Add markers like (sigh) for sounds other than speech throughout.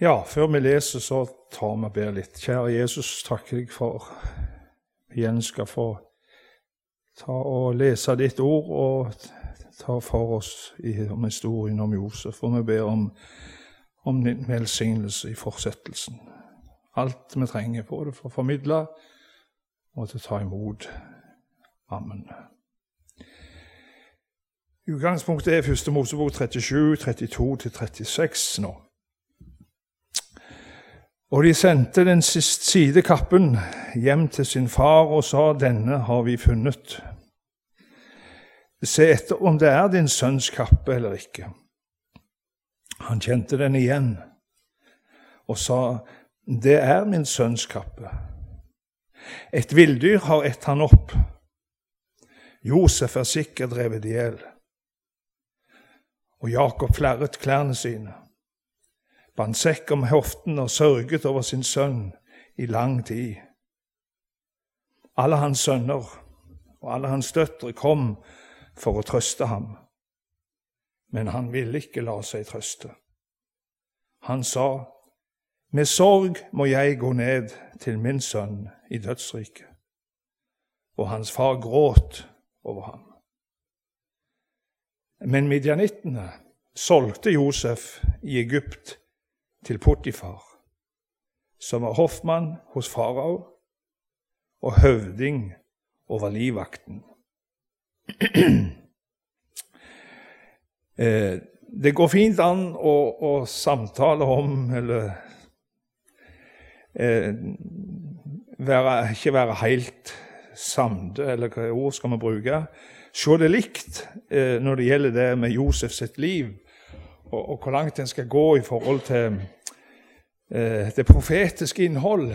Ja, før vi leser, så tar vi og ber litt. Kjære Jesus, takker deg for vi igjen skal få ta og lese ditt ord og ta for oss i, om historien om Josef. Og vi ber om, om din velsignelse i fortsettelsen. Alt vi trenger på det for å formidle og til å ta imot. Amen. Utgangspunktet er 1. Mosebok 37, 32-36 nå. Og de sendte den siste kappen hjem til sin far og sa, 'Denne har vi funnet.' Se etter om det er din sønns kappe eller ikke. Han kjente den igjen og sa, 'Det er min sønns kappe.' Et villdyr har ett han opp. Josef er sikkert drevet i hjel. Og Jakob flerret klærne sine bandt sekk om hoften og sørget over sin sønn i lang tid. Alle hans sønner og alle hans døtre kom for å trøste ham, men han ville ikke la seg trøste. Han sa, med sorg må jeg gå ned til min sønn i dødsriket. Og hans far gråt over ham. Men midjanittene solgte Josef i Egypt til Potifar, som var hoffmann hos farao og høvding over livvakten. (clears throat) Eh, det går fint an å, å samtale om eller eh, være, ikke være helt samde, eller hva ord skal vi bruke? Se det likt eh, når det gjelder det med Josef sitt liv, og, og hvor langt en skal gå i forhold til det profetiske innhold,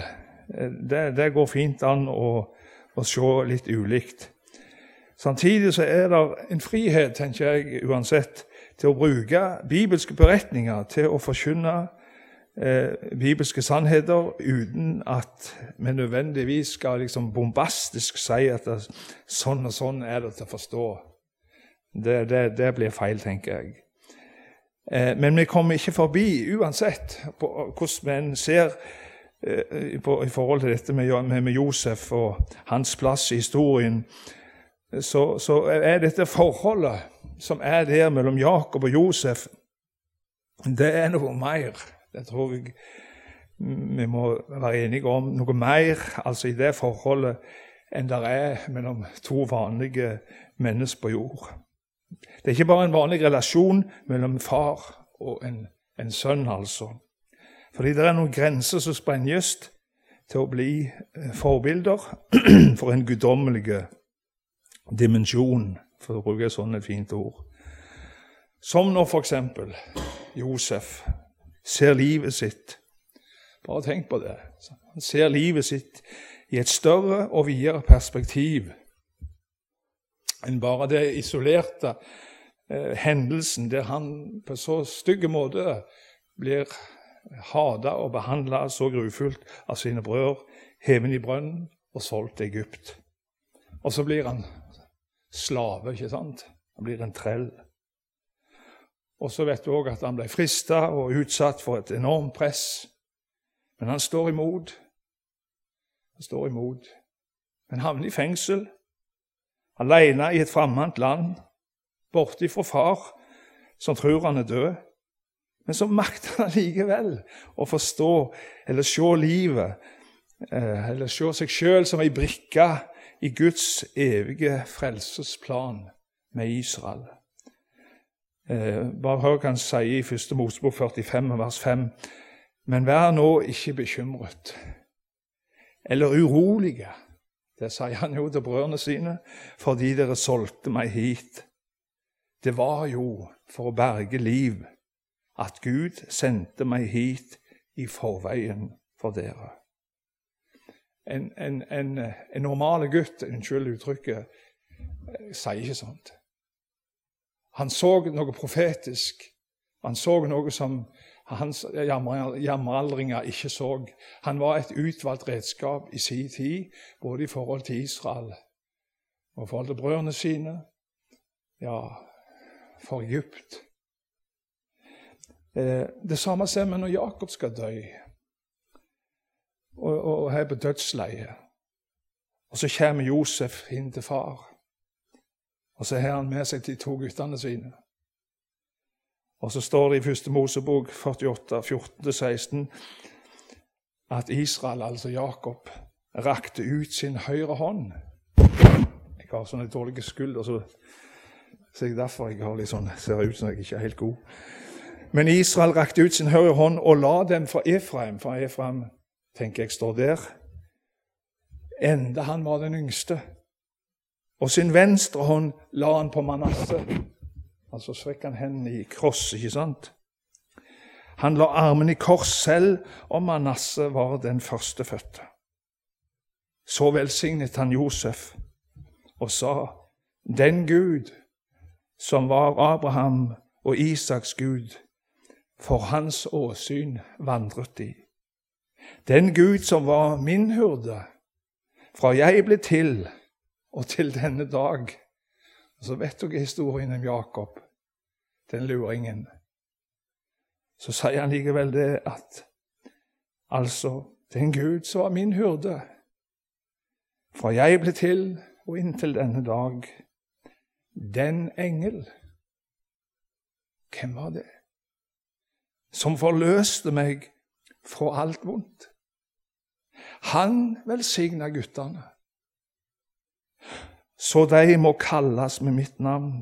eh, det, det, går fint an å, å, se litt ulikt. Samtidig så er det en frihet, tenker jeg uansett, til å bruke bibelske beretninger til å forkynne eh, bibelske sannheter uten at vi nødvendigvis skal liksom bombastisk si at det, sånn og sånn er det til å forstå. Det, det, det blir feil, tenker jeg. Eh, men vi kommer ikke forbi, uansett hvordan vi ser eh, i forhold til dette med Josef og hans plass i historien, så, så er dette forholdet som er der mellom Jakob og Josef, det er noe mer. Det tror jeg vi må være enige om. Noe mer altså i det forholdet enn det er mellom to vanlige mennesker på jord. Det er ikke bare en vanlig relasjon mellom far og en, en sønn, altså. Fordi det er noen grenser som sprenges til å bli eh, forbilder (clears throat) for en guddommelig dimensjon, for å bruke et sånt fint ord. Som når f.eks. Josef ser livet sitt Bare tenk på det. Han ser livet sitt i et større og videre perspektiv enn bare det isolerte eh, hendelsen der han på så stygge måte blir hata og behandla så grufullt av sine brødre, hevet i brønnen og solgt til Egypt. Og så blir han slave, ikke sant? Han blir en trell. Og så vet du òg at han ble frista og utsatt for et enormt press. Men han står imot. Han står imot. Men havner i fengsel alene i et fremmed land, borte fra far, som tror han er død. Men så makter han likevel å forstå eller se livet, eh, eller se seg sjøl som ei brikke i Guds evige frelsesplan med Israel. Eh, bare hør hva han sier i 1. Mosebok 45, vers 5. Men vær nå ikke bekymret eller urolige det sier han jo til brødrene sine, fordi dere solgte meg hit. Det var jo for å berge liv at Gud sendte meg hit i forveien for dere. En, en, en, en normal gutt, unnskyld uttrykket, sier ikke sånt. Han så noe profetisk. Han så noe som hans jammeraldringer ikke så. Han var et utvalgt redskap i sin tid, både i forhold til Israel og i forhold til brødrene sine, ja, for Egypt. Eh, det samme ser vi når Jakob skal dø og, og, og er på dødsleiet. Og så kommer Josef inn til far. Og så har han med seg de to guttene sine. Og så står det i første Mosebok 48, 14-16 at Israel, altså Jakob, rakte ut sin høyre hånd. Jeg har sånne dårlige skulder, så, så jeg derfor jeg litt sånn, ser ut som jeg ikke er helt god. Men Israel rakte ut sin høyre hånd og la dem fra Efraim. For Efraim tenker jeg står der. Enda han var den yngste. Og sin venstre hånd la han på Manasseh. Altså strekk han hendene i kross, ikke sant? Han la armen i kors selv, og Manasseh var den førstefødte. Så velsignet han Josef og sa, Den Gud som var Abraham og Isaks Gud, for hans åsyn vandret de. Den Gud som var min hurde, fra jeg ble til og til denne dag. Og så vet dere historien om Jakob, den luringen. Så sier han likevel det at altså, den Gud som var min hyrde, fra jeg ble til og inntil denne dag, den engel Hvem var det? Som forløste meg fra alt vondt. Han velsigna guttene, så de må kalles med mitt navn,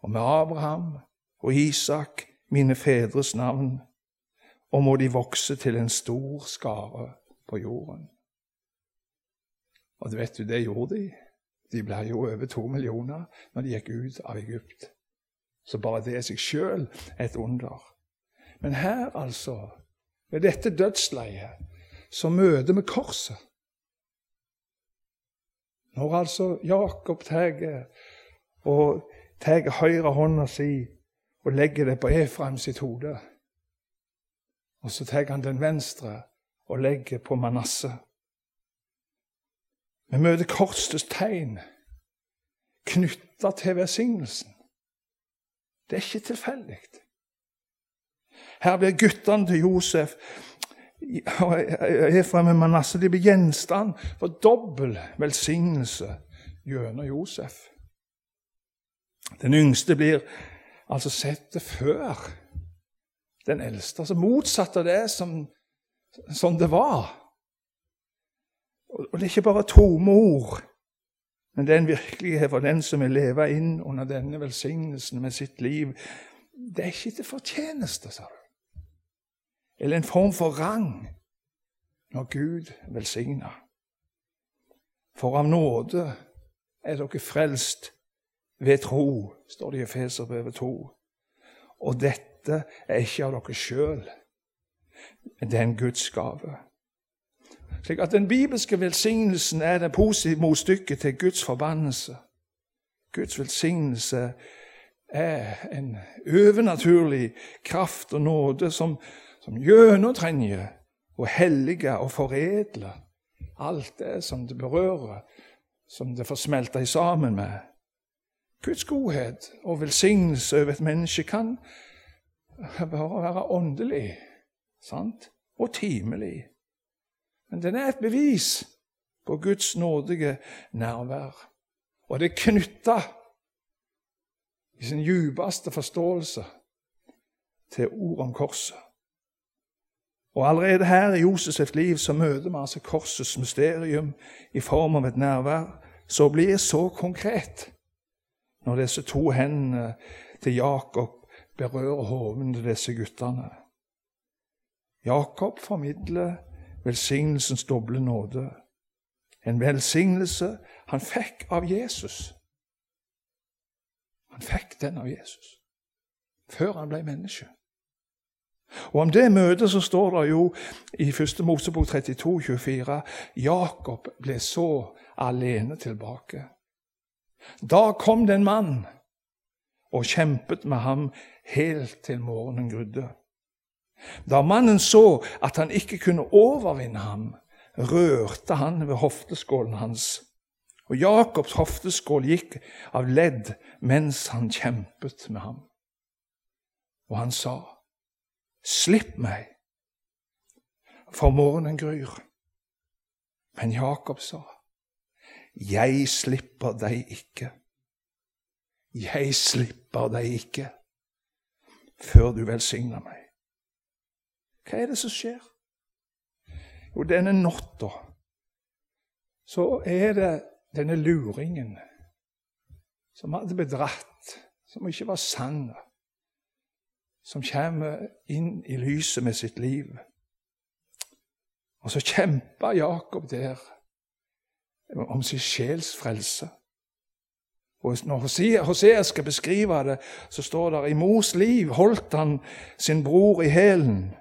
og med Abraham og Isak, mine fedres navn, og må de vokse til en stor skare på jorden. Og du vet du, det gjorde de. De ble jo over to millioner når de gikk ut av Egypt. Så bare det i seg sjøl et under. Men her, altså, ved dette dødsleiet, så møter vi korset. Når altså Jakob tar og tar høyre hånda si og legger det på Efraim sitt hode, og så tar han den venstre og legger på Manasseh. Vi møter korsets tegn knytta til velsignelsen. Det er ikke tilfeldig. Her blir guttene til Josef og Efraim og Manasseh de blir gjenstand for dobbel velsignelse gjennom Josef. Den yngste blir altså sett før den eldste. Altså motsatt av det som, som det var. Og det er ikke bare tomme ord, men det er en virkelighet for den som vil leve inn under denne velsignelsen med sitt liv. Det er ikke til fortjeneste, sa du eller en form for rang når Gud velsigner. For av nåde er dere frelst ved tro, står det i Efeserbrevet 2. Og dette er ikke av dere sjøl, det er en Guds gave. Slik at Den bibelske velsignelsen er det positive motstykket til Guds forbannelse. Guds velsignelse er en overnaturlig kraft og nåde som som gjennomtrenger og helliger og foredler alt det som det berører, som det får smelta sammen med. Guds godhet og velsignelse over et menneske kan bare være åndelig sant? og timelig. Men den er et bevis på Guds nådige nærvær. Og det er knytta i sin djupeste forståelse til ord om korset. Og allerede her i Josefs liv så møter vi altså korsets mysterium i form av et nærvær som blir så konkret når disse to hendene til Jakob berører hodene til disse guttene. Jakob formidler velsignelsens doble nåde. En velsignelse han fikk av Jesus. Han fikk den av Jesus før han ble menneske. Og Om det møtet så står det jo i 1. Mosebok 32, 24 Jakob ble så alene tilbake. Da kom det en mann og kjempet med ham helt til morgenen grudde. Da mannen så at han ikke kunne overvinne ham, rørte han ved hofteskålen hans. Og Jakobs hofteskål gikk av ledd mens han kjempet med ham. Og han sa:" Slipp meg, for morgenen gryr. Men Jakob sa, Jeg slipper deg ikke. Jeg slipper deg ikke før du velsigner meg. Hva er det som skjer? Jo, denne natta så er det denne luringen som hadde bedratt, som ikke var sann, som kommer inn i lyset med sitt liv. Og så kjemper Jakob der om sin sjels frelse. Og Når Hosea skal beskrive det, så står det i mors liv holdt han sin bror i hælen,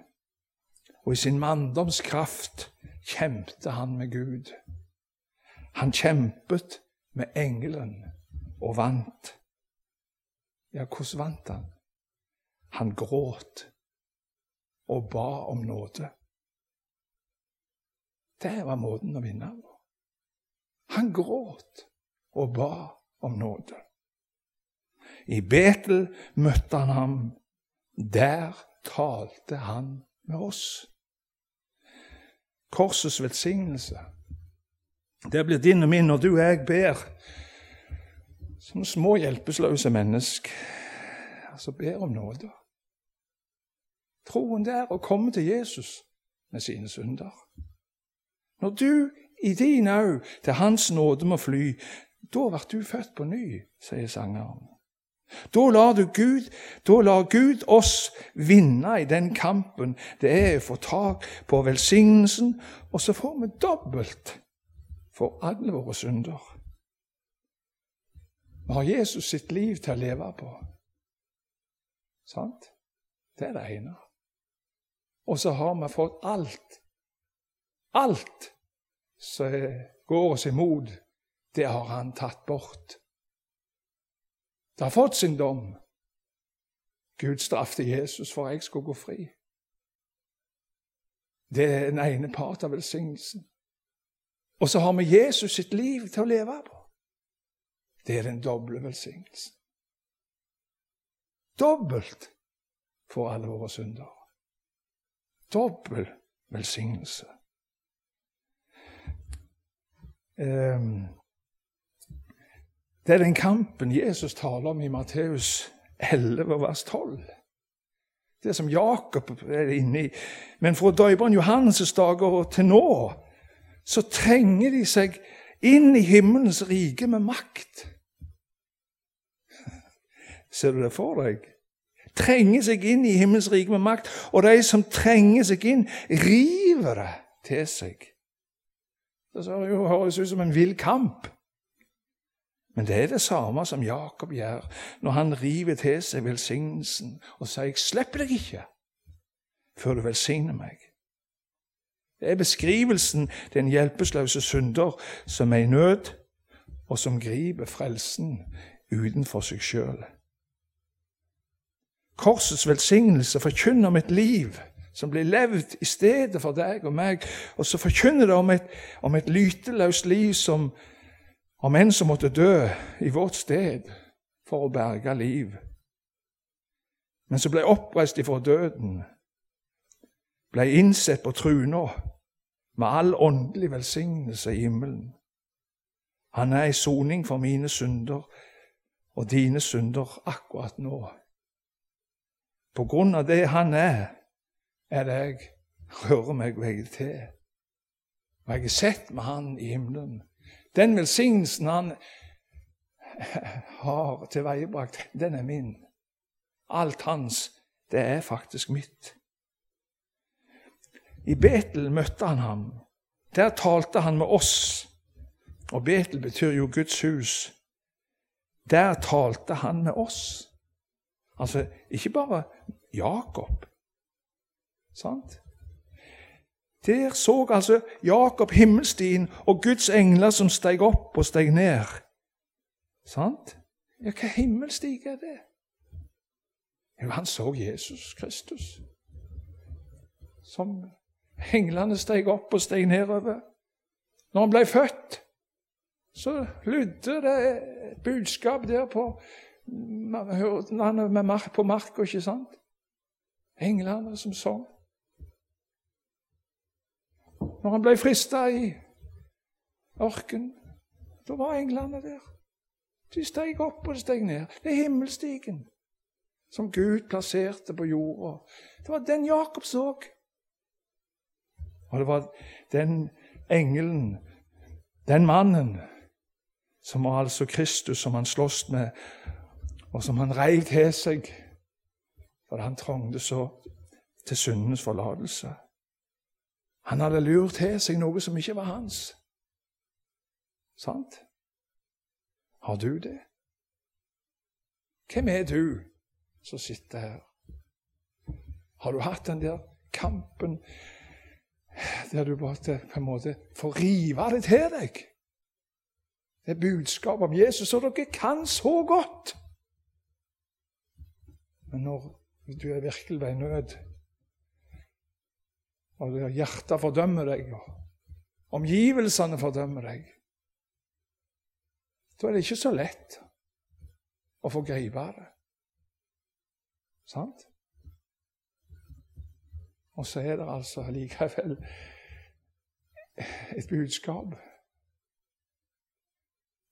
og i sin manndomskraft kjempet han med Gud. Han kjempet med engelen og vant. Ja, hvordan vant han? Han gråt og ba om nåde. Det var måten å vinne på. Han gråt og ba om nåde. I Betel møtte han ham. Der talte han med oss. Korsets velsignelse. Det blir din og min når du og jeg ber som små hjelpeløse mennesker. Altså ber om nåde. Troen der å komme til Jesus med sine synder. Når du i din au til Hans nåde må fly, da blir du født på ny, sier sangeren. Da lar, du Gud, da lar Gud oss vinne i den kampen det er å få tak på velsignelsen, og så får vi dobbelt for alle våre synder. Vi har Jesus sitt liv til å leve på. Sant? Det er det ene. Og så har vi fått alt. Alt som går oss imot det har han tatt bort. Det har fått sin dom. Gud straffet Jesus for at jeg skulle gå fri. Det er den ene part av velsignelsen. Og så har vi Jesus sitt liv til å leve på. Det er den doble velsignelsen. Dobbelt for alle våre synder. Dobbel velsignelse. Det er den kampen Jesus taler om i Matteus 11, vers 12. Det som Jakob er inne i. Men fra døperen Johannes' dager og til nå så trenger de seg inn i himmelens rike med makt. Ser du det for deg? Trenger seg inn i himmelens rike med makt. Og de som trenger seg inn, river det til seg. Det høres ut som en vill kamp. Men det er det samme som Jakob gjør når han river til seg velsignelsen og sier 'Jeg slipper deg ikke før du velsigner meg'. Det er beskrivelsen til en hjelpeløse synder som er i nød, og som griper frelsen utenfor seg sjøl. Korsets velsignelse forkynner mitt liv som blir levd i stedet for deg og meg, og så forkynner det om et, om et lyteløst liv som om en som måtte dø i vårt sted for å berge liv, men som ble oppreist ifra døden, ble innsett på truna med all åndelig velsignelse i himmelen. Han er i soning for mine synder og dine synder akkurat nå. På grunn av det han er, er det jeg rører meg vei til. Og jeg er sett med han i himmelen. Den velsignelsen han har tilveiebrakt, den er min. Alt hans, det er faktisk mitt. I Betel møtte han ham. Der talte han med oss. Og Betel betyr jo Guds hus. Der talte han med oss. Altså ikke bare Jakob. Sant? Der så altså Jakob himmelstien og Guds engler som steg opp og steg ned. Sant? Ja, hva himmelstig er det? Jo, han så Jesus Kristus. Som englene steg opp og steg nedover. Når han ble født, så lydde det et budskap der på, på marka, ikke sant? Englene som sang. Når han ble frista i ørkenen, da var englene der. De steg opp og de steg ned. Det er himmelstigen som Gud plasserte på jorda. Det var den Jakob så. Og det var den engelen, den mannen, som var altså Kristus, som han sloss med, og som han reiv til seg fordi han trengte så til syndenes forlatelse. Han hadde lurt til seg noe som ikke var hans. Sant? Har du det? Hvem er du som sitter her? Har du hatt den der kampen der du bare på en måte får rive det til deg? Det er budskapet om Jesus, og dere kan så godt. Men når du er virkelig ved nød, og hjertet fordømmer deg, og omgivelsene fordømmer deg, da er det ikke så lett å få gripe det. Sant? Og så er det altså likevel et budskap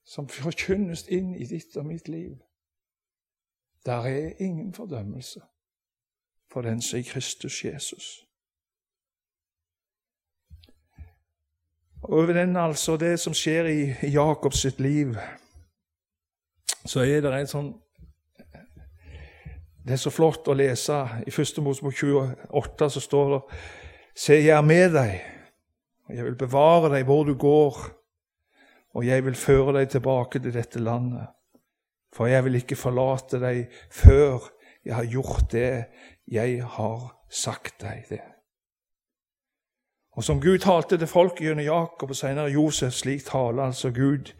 som forkynnes inn i ditt og mitt liv. Der er ingen fordømmelse for den som er Kristus Jesus. Over den, altså, det som skjer i, Jakobs sitt liv, så er det en sånn Det er så flott å lese. I 1. Mosebok 28 så står det Se, jeg er med deg, og jeg vil bevare deg hvor du går, og jeg vil føre deg tilbake til dette landet. For jeg vil ikke forlate deg før jeg har gjort det jeg har sagt deg det. Og som Gud talte til folket gjennom Jakob og senere Josef, slik taler altså Gud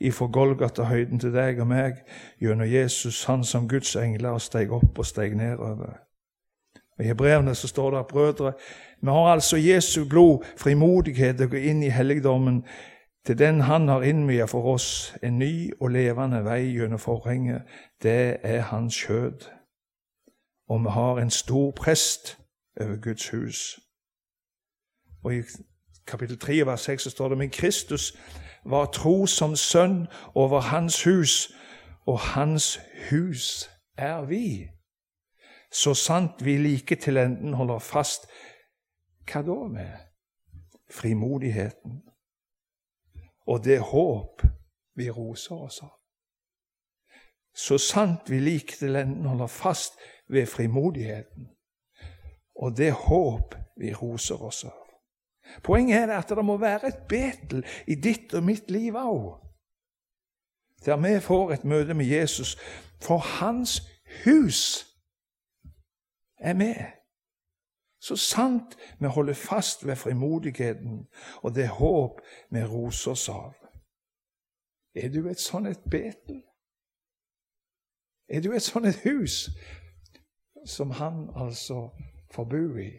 ifra Golgata-høyden til deg og meg gjennom Jesus, han som Guds engler steg opp og steg nedover. Og I brevene så står det at brødre, vi har altså Jesu blod, frimodighet til å gå inn i helligdommen, til den Han har innviet for oss, en ny og levende vei gjennom forhenget. Det er Hans skjød. Og vi har en stor prest over Guds hus. Og I kapittel 3 vers 6 så står det men Kristus var tro som sønn over hans hus, og hans hus er vi. Så sant vi like til enden holder fast Hva da med frimodigheten og det håp vi roser oss av? Så sant vi like til enden holder fast ved frimodigheten og det håp vi roser oss av. Poenget er at det må være et Betel i ditt og mitt liv òg. Der vi får et møte med Jesus, for hans hus er med. Så sant vi holder fast ved frimodigheten og det håp vi roser oss av. Er du et sånn et Betel? Er du et sånn et hus som han altså får bo i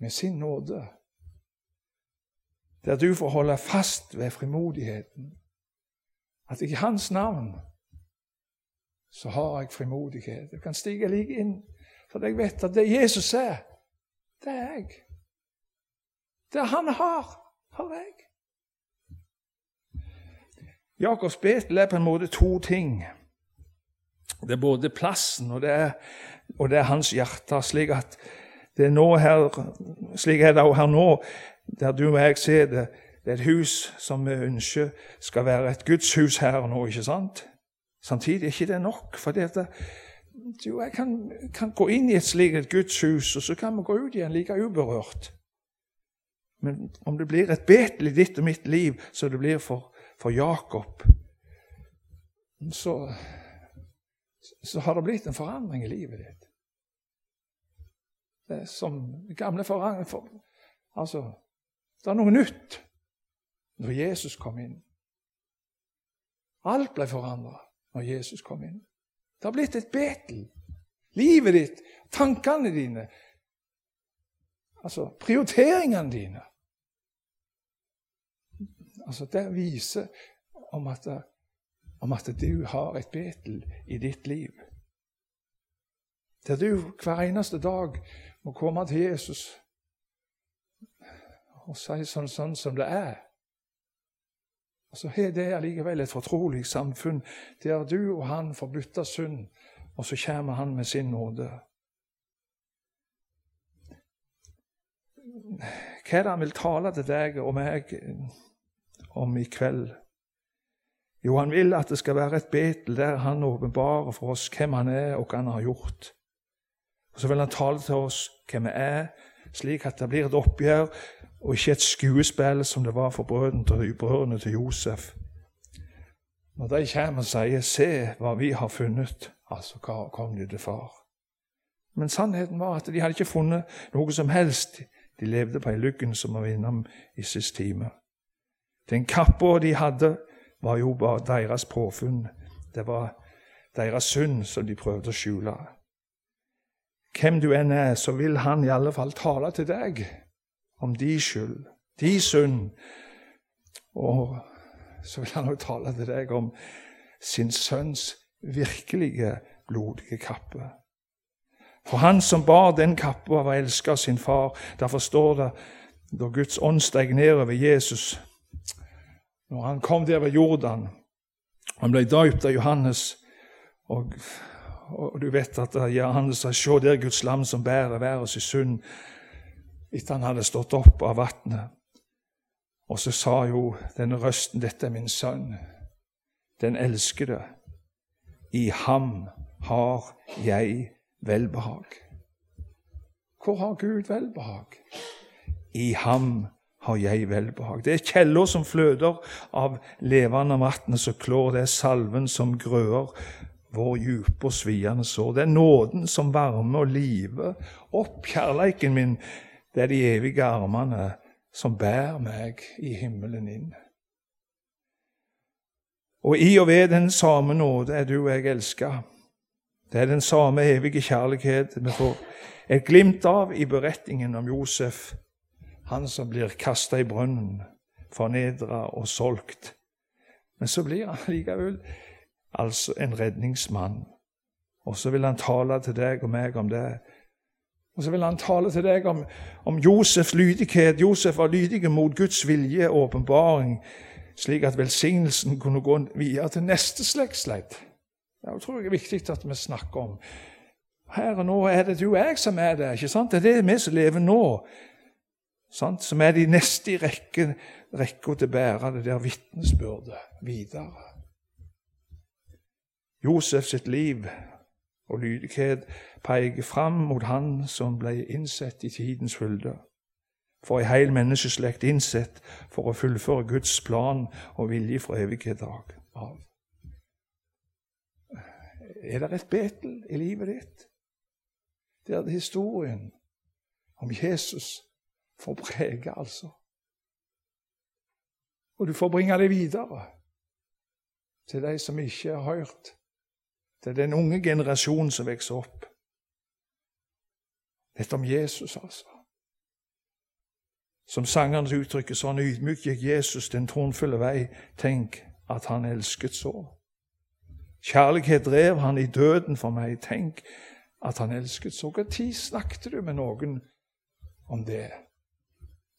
med sin nåde? Der du får holde fast ved frimodigheten. At i Hans navn så har jeg frimodighet. Jeg kan stige like inn, for jeg vet at det Jesus er, det er jeg. Det han har, har jeg. Jakobs betel er på en måte to ting. Det er både plassen og det er, og det er hans hjerte. Slik at det er nå her, slik er det her nå der du og jeg ser det, er et hus som vi ønsker skal være et gudshus her og nå, ikke sant? Samtidig er ikke det nok. for det at du, Jeg kan, kan, gå inn i et slikt gudshus, og så kan vi gå ut igjen like uberørt. Men om det blir et Betel i ditt og mitt liv, så det blir for, for Jakob, så, så har det blitt en forandring i livet ditt. Det er som gamle forandringer for, Altså, det er noe nytt når Jesus kom inn. Alt ble forandra når Jesus kom inn. Det har blitt et Betel. Livet ditt, tankene dine, altså prioriteringene dine. Altså, Det viser om at, om at du har et Betel i ditt liv. Der du hver eneste dag må komme til Jesus og si sånn, sånn som det er. Og så har det allikevel et fortrolig samfunn der du og han får bytte synd, og så kommer han med sin nåde. Hva er det han vil tale til deg og meg om i kveld? Jo, han vil at det skal være et betel der han åpenbarer for oss hvem han er, og hva han har gjort. Og Så vil han tale til oss hvem vi er, slik at det blir et oppgjør og ikke et skuespill som det var for brødrene til, Josef. Når de kommer og sier 'Se hva vi har funnet', altså hva kom de til far. Men sannheten var at de hadde ikke funnet noe som helst. De levde på ei lyggen som var innom i siste time. Den kappa de hadde, var jo bare deres påfunn. Det var deres synd som de prøvde å skjule. Hvem du enn er, så vil han i alle fall tale til deg om de skyld, de synd. Og så vil han også tale til deg om sin sønns virkelige blodige kappe. For han som bar den kappa, var elska av sin far. Derfor står det da Guds ånd steg ned over Jesus, når han kom der ved Jordan Han ble døypt av Johannes. Og, og, du vet at Johannes sa se der Guds lam som bærer verdens synd etter han hadde stått opp av vannet. Og så sa jo denne røsten, 'Dette er min sønn, den elskede. I ham har jeg velbehag.' Hvor har Gud velbehag? I ham har jeg velbehag. Det er kjeller som fløder av levende vann som klår. Det er salven som grøer vår dype og sviende sår. Det er nåden som varmer og liver opp kjærleiken min det er de evige armene som bærer meg i himmelen inn. Og i og ved den samme nåde er du og jeg elska. Det er den samme evige kjærlighet vi får et glimt av i beretningen om Josef, han som blir kasta i brønnen, fornedra og solgt. Men så blir han likevel altså en redningsmann. Og så vil han tale til deg og meg om det og så vil han tale til deg om, om Josefs lydighet. Josef var lydig mot Guds vilje og åpenbaring, slik at velsignelsen kunne gå videre til neste slektsledd. Det tror jeg er viktig at vi snakker om. Her og nå er det du og jeg som er der. ikke sant? Det er det vi som lever nå, sant? som er de neste i rekken, rekka til å bære det der vitnesbyrdet videre. Josef sitt liv og lydighet peker fram mot Han som ble innsett i tidens fylde. For ei heil menneskeslekt innsett for å fullføre Guds plan og vilje fra evighet av. Er det et Betel i livet ditt? Det er historien om Jesus får prege, altså. Og du får bringe det videre til de som ikke har hørt det er den unge generasjonen som vokser opp. Dette om Jesus, altså. Som sangeren uttrykker sånn ydmykt gikk Jesus den tronfulle vei. Tenk at han elsket så. Kjærlighet drev han i døden for meg. Tenk at han elsket så. Når snakket du med noen om det?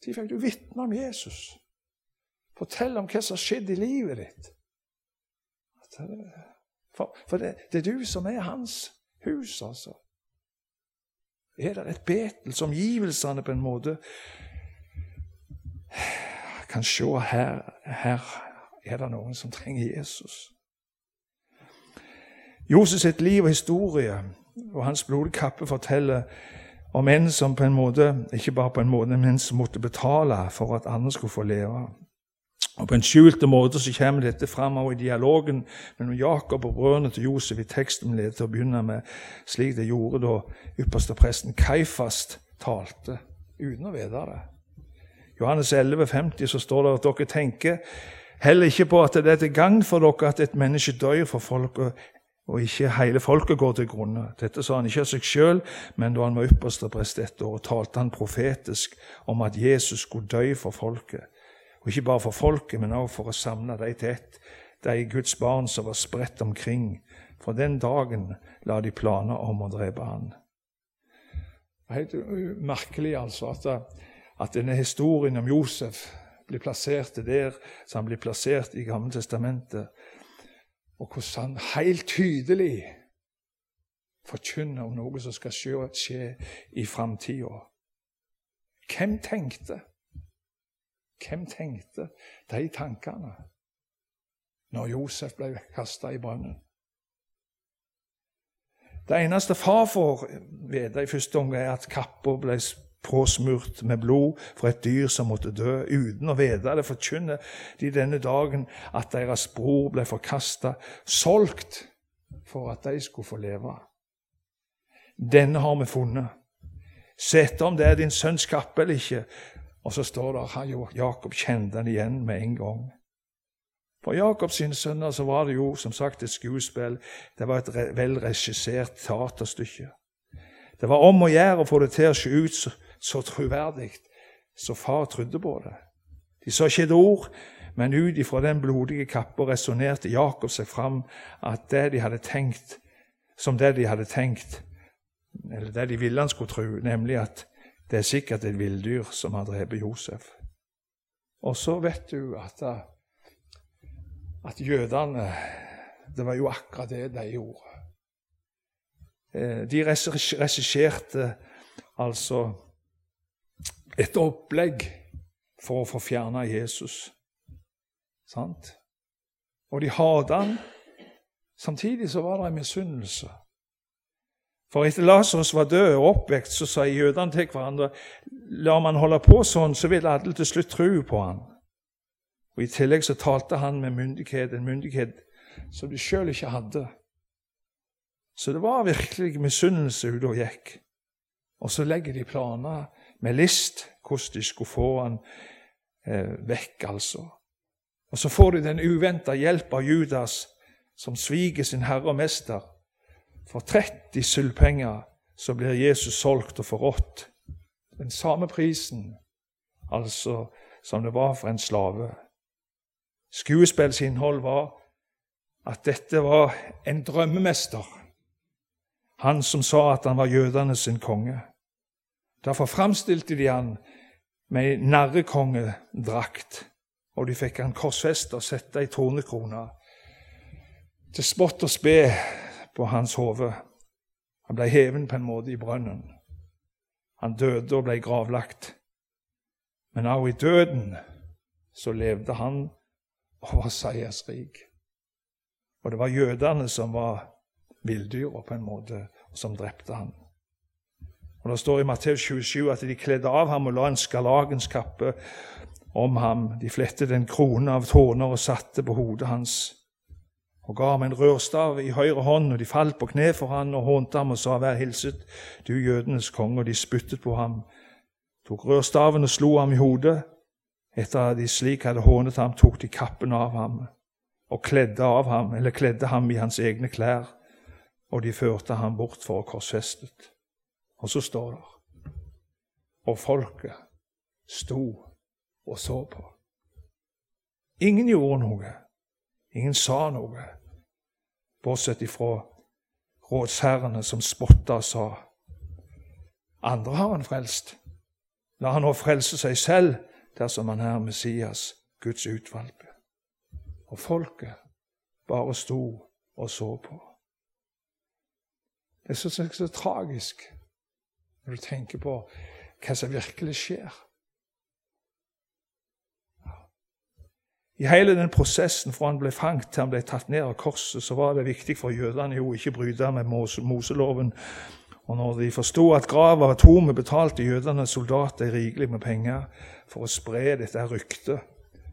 Når fikk du vitne om Jesus? Fortell om hva som har skjedd i livet ditt. At for, for det, det, er du som er hans hus, altså. Er det et betel som givelsene på en måte kan se her, her er det noen som trenger Jesus. Josef sitt liv og historie og hans blodkappe forteller om en som på en måte, ikke bare på en måte, men som måtte betale for at andre skulle få leve. Og På en skjulte måte så kommer dette fram i dialogen mellom Jakob og brødrene til Josef i teksten vi til å begynne med, slik det gjorde da ypperste presten Kaifast talte, uten å vite det. Johannes 11, 50, så står det at dere tenker heller ikke på at det er til gagn for dere at et menneske dør for folket, og ikke hele folket går til grunne. Dette sa han ikke av seg sjøl, men da han var ypperste prest ett år, talte han profetisk om at Jesus skulle dø for folket. Og ikke bare for folket, men også for å samle dem til ett, de Guds barn som var spredt omkring Fra den dagen la de planer om å drepe han. Det er helt merkelig altså at, at denne historien om Josef blir plassert der som han blir plassert i Gamle Testamentet, og hvordan han helt tydelig forkynner om noe som skal skje, skje i framtida. Hvem tenkte? Hvem tenkte de tankene når Josef ble kasta i brønnen? Det eneste far får vite i første omgang, er at kappa ble påsmurt med blod fra et dyr som måtte dø. Uten å vite det forkynner de denne dagen at deres bror ble forkasta, solgt for at de skulle få leve. Denne har vi funnet. Sett om det er din sønns kappe eller ikke. Og så står det at Jakob kjente den igjen med en gang. For Jakobs sønner så var det jo som sagt et skuespill. Det var et velregissert teaterstykke. Det var om å gjøre å få det til å se ut så, så troverdig så far trodde på det. De sa ikke et ord, men ut ifra den blodige kappa resonnerte Jakob seg fram at det de hadde tenkt, som det de hadde tenkt, eller det de ville han skulle tro, nemlig at det er sikkert et villdyr som har drept Josef. Og så vet du at at jødene Det var jo akkurat det de gjorde. Eh, de regisserte altså et opplegg for å få fjerna Jesus. Sant? Og de hadde han. Samtidig så var det en misunnelse. For etter Lasarus var død og oppvekt, så sa jødene til hverandre la man holde på sånn, så vil alle til slutt tro på han. Og I tillegg så talte han med myndighet, en myndighet som de sjøl ikke hadde. Så det var virkelig misunnelse ute og gikk. Og så legger de planer med list hvordan de skulle få han eh, vekk, altså. Og så får de den uventa hjelp av Judas, som sviger sin herre og mester. For 30 sølvpenger så blir Jesus solgt og forrådt. Den samme prisen altså som det var for en slave. Skuespillets innhold var at dette var en drømmemester. Han som sa at han var jødene sin konge. Derfor framstilte de han med ei narrekongedrakt, og de fikk han korsfesta og sette ei tornekrone til spott og spe på hans hode. Han ble heven på en måte i brønnen. Han døde og ble gravlagt. Men også i døden så levde han og var seiersrik. Og det var jødene som var villdyra på en måte, og som drepte ham. Og Det står i Matteus 27 at de kledde av ham og la en skarlagenskappe om ham. De flettet en krone av tårner og satte på hodet hans. Og ga ham en rørstav i høyre hånd, og de falt på kne for ham og hånte ham og sa, Vær hilset, du jødenes konge. Og de spyttet på ham, tok rørstaven og slo ham i hodet. Etter at de slik hadde hånet ham, tok de kappen av ham og kledde av ham, eller kledde ham i hans egne klær, og de førte ham bort for å korsfestet. Og så står det Og folket sto og så på. Ingen gjorde noe. Ingen sa noe, bortsett ifra rådsherrene som spotta og sa andre har han frelst. La han nå frelse seg selv dersom han er Messias, Guds utvalgte. Og folket bare sto og så på. Det er så, så, så tragisk når du tenker på hva som virkelig skjer. I hele den prosessen fra han ble fanget til han ble tatt ned av korset, så var det viktig for jødene jo ikke bryte med Moseloven og når de forsto at grava var tom, betalte jødene soldater rikelig med penger for å spre dette ryktet,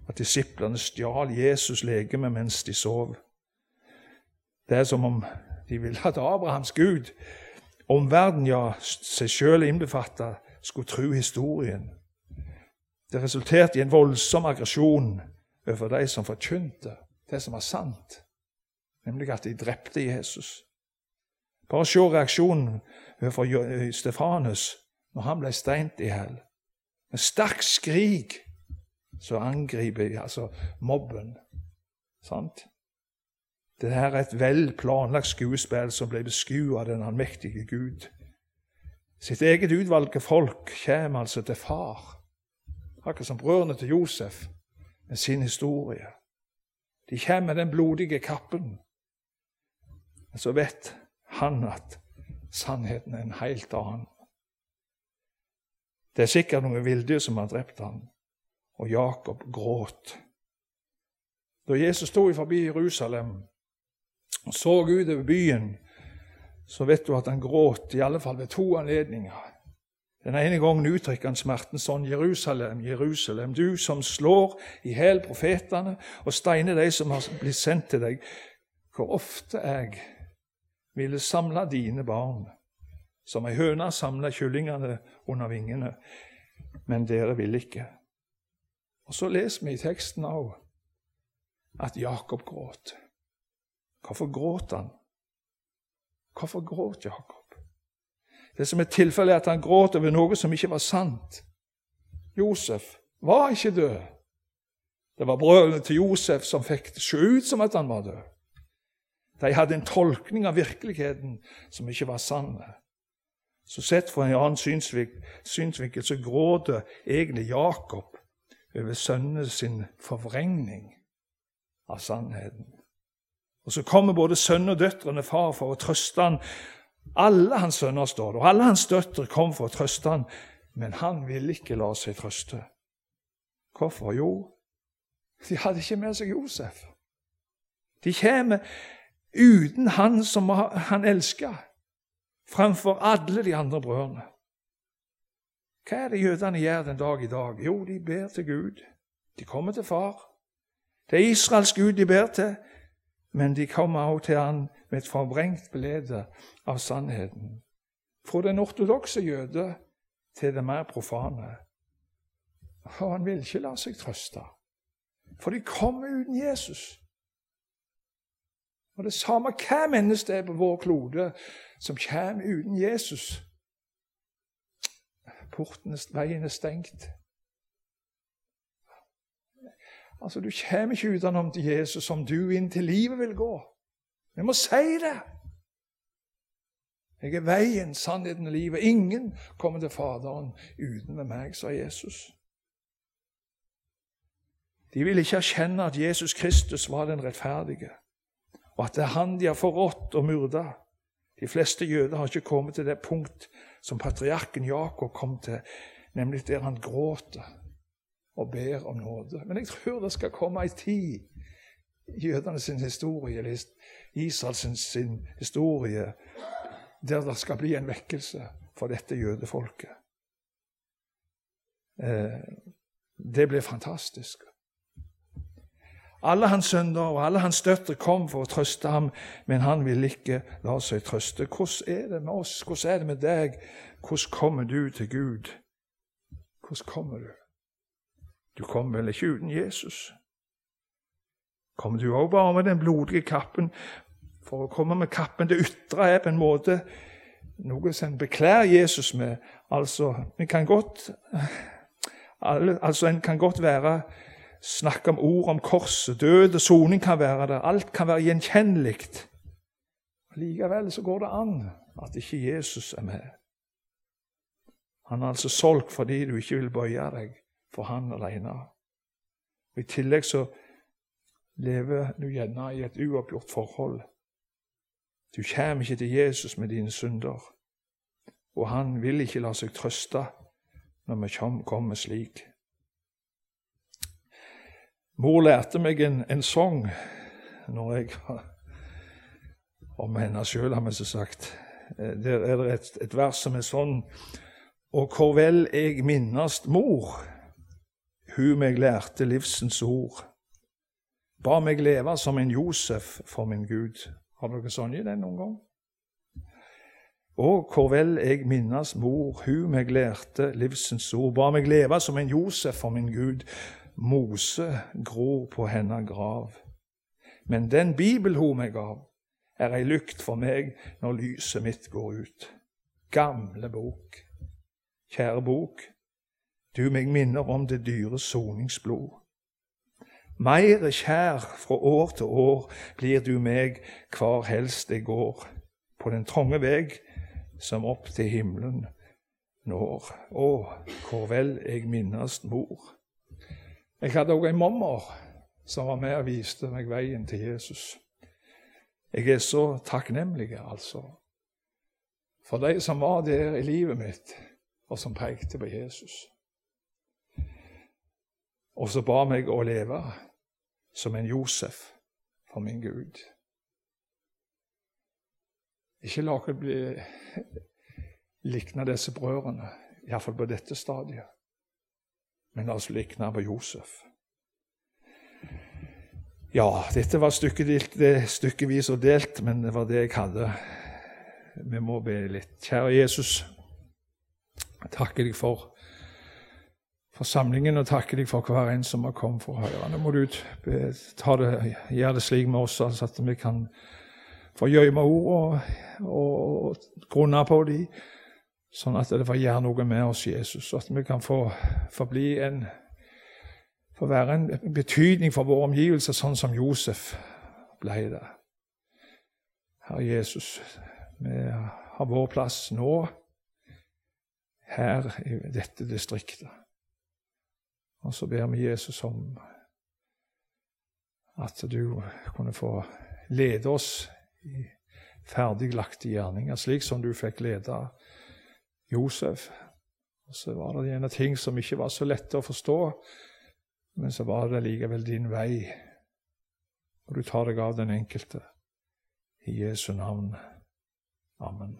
at disiplene stjal Jesus' legeme mens de sov. Det er som om de ville at Abrahams Gud, omverdenen, ja, seg sjøl innbefatta, skulle tro historien. Det resulterte i en voldsom aggresjon overfor de som forkynte det som var sant, nemlig at de drepte Jesus. Bare se reaksjonen overfor Stefanus når han ble steint i hjel. Med sterk skrik så angriper altså mobben. Sant? Det her er et vel planlagt skuespill som ble beskuet av den allmektige Gud. Sitt eget utvalgte folk kommer altså til far, akkurat som brødrene til Josef, med sin historie. De kommer med den blodige kappen. Men så vet han at sannheten er en helt annen. Det er sikkert noen villdyr som har drept ham, og Jakob gråt. Da Jesus sto forbi Jerusalem og så utover byen, så vet du at han gråt i alle fall ved to anledninger. Den ene gangen uttrykker han smerten sånn Jerusalem, Jerusalem, du som slår i hjel profetene og steiner de som har blitt sendt til deg. Hvor ofte jeg ville samle dine barn, som ei høne samler kyllingene under vingene, men dere ville ikke. Og så leser vi i teksten òg at Jakob gråt. Hvorfor gråt han? Hvorfor gråt Jakob? Det som er tilfellet, er at han gråt over noe som ikke var sant. Josef var ikke død. Det var brødrene til Josef som fikk det se ut som at han var død. De hadde en tolkning av virkeligheten som ikke var sann. Så sett fra en annen synsvinkel så gråter egentlig Jakob over sønnene sin forvrengning av sannheten. Og Så kommer både sønn og døtrene far for å trøste han. Alle hans sønner står det, og alle hans døtre kom for å trøste han, men han ville ikke la seg trøste. Hvorfor? Jo, de hadde ikke med seg Josef. De kommer uten han som han elsker, fremfor alle de andre brødrene. Hva er det jødene gjør den dag i dag? Jo, de ber til Gud. De kommer til far. Det er Israels Gud de ber til, men de kommer også til han med et forbrengt bilde av sannheten. Fra den ortodokse jøde til det mer profane. Og han vil ikke la seg trøste, for de kommer uten Jesus. Og det samme hva menneske det er på vår klode som kommer uten Jesus. Porten, veien er stengt. Altså, Du kommer ikke utenom til Jesus som du inn til livet vil gå. Vi må si det. Jeg er veien, sannheten og livet. Ingen kommer til Faderen uten med meg, sa Jesus. De vil ikke erkjenne at Jesus Kristus var den rettferdige, og at det er han de har forrådt og myrda. De fleste jøder har ikke kommet til det punkt som patriarken Jakob kom til, nemlig der han gråter og ber om nåde. Men jeg tror det skal komme ei tid i sin historie, Israels sin, historie, der det skal bli en vekkelse for dette jødefolket. Eh, det ble fantastisk. Alle hans sønner og alle hans døtre kom for å trøste ham, men han ville ikke la seg trøste. Hvordan er det med oss? Hvordan er det med deg? Hvordan kommer du til Gud? Hvordan kommer du? Du kommer vel ikke uten Jesus? Kommer du òg bare med den blodige kappen? For å komme med kappen det ytre er på en måte noe som beklær Jesus med. Altså, vi kan godt, altså, en kan godt være snakke om ord om korset. Død og soning kan være der. Alt kan være gjenkjennelig. Likevel så går det an at ikke Jesus er med. Han er altså solgt fordi du ikke vil bøye deg for han alene. Og I tillegg så lever du gjerne i et uoppgjort forhold. Du kommer ikke til Jesus med dine synder, og han vil ikke la seg trøste når vi kommer slik. Mor lærte meg en, en sang når jeg Om henne sjøl, har vi så sagt. Eh, der er det et, et vers som er sånn Og hvor vel jeg minnast mor, hun meg lærte livsens ord. Ba meg leve som en Josef for min Gud. Har dere sånn i den noen gang? Og hvor vel jeg minnes mor, hun meg lærte livsens ord. Ba meg leve som en Josef for min Gud. Mose gror på hennes grav. Men den Bibel hun meg gav, er ei lykt for meg når lyset mitt går ut. Gamle bok, kjære bok, du meg minner om det dyre soningsblod. Mer kjær fra år til år blir du meg hvar helst jeg går, på den trange veg som opp til himmelen når. Å, hvor vel jeg minnes mor. Jeg hadde òg en mormor som var med og viste meg veien til Jesus. Jeg er så takknemlig, altså, for de som var der i livet mitt, og som pekte på Jesus. Og så ba meg å leve som en Josef for min Gud. Ikke la dere bli (laughs) likne disse brødrene, iallfall på dette stadiet. Men oss likne på Josef. Ja, dette var stykkedelt, stykkevis og delt, men det var det jeg hadde. Vi må be litt. Kjære Jesus, takker deg for forsamlingen og takke deg for hver en som har kommet for å høre. Nå må du gjøre det slik med oss altså at vi kan få gjemme ord og, og, og grunne på dem, sånn at det får gjøre noe med oss, Jesus. At vi kan få, få bli en få være en betydning for våre omgivelser, sånn som Josef ble det. Herre Jesus, vi har vår plass nå her i dette distriktet. Og så ber vi Jesus om at du kunne få lede oss i ferdiglagte gjerninger, slik som du fikk lede Josef. Og så var det gjerne ting som ikke var så lette å forstå, men så var det likevel din vei. Og du tar deg av den enkelte. I Jesu navn. Amen.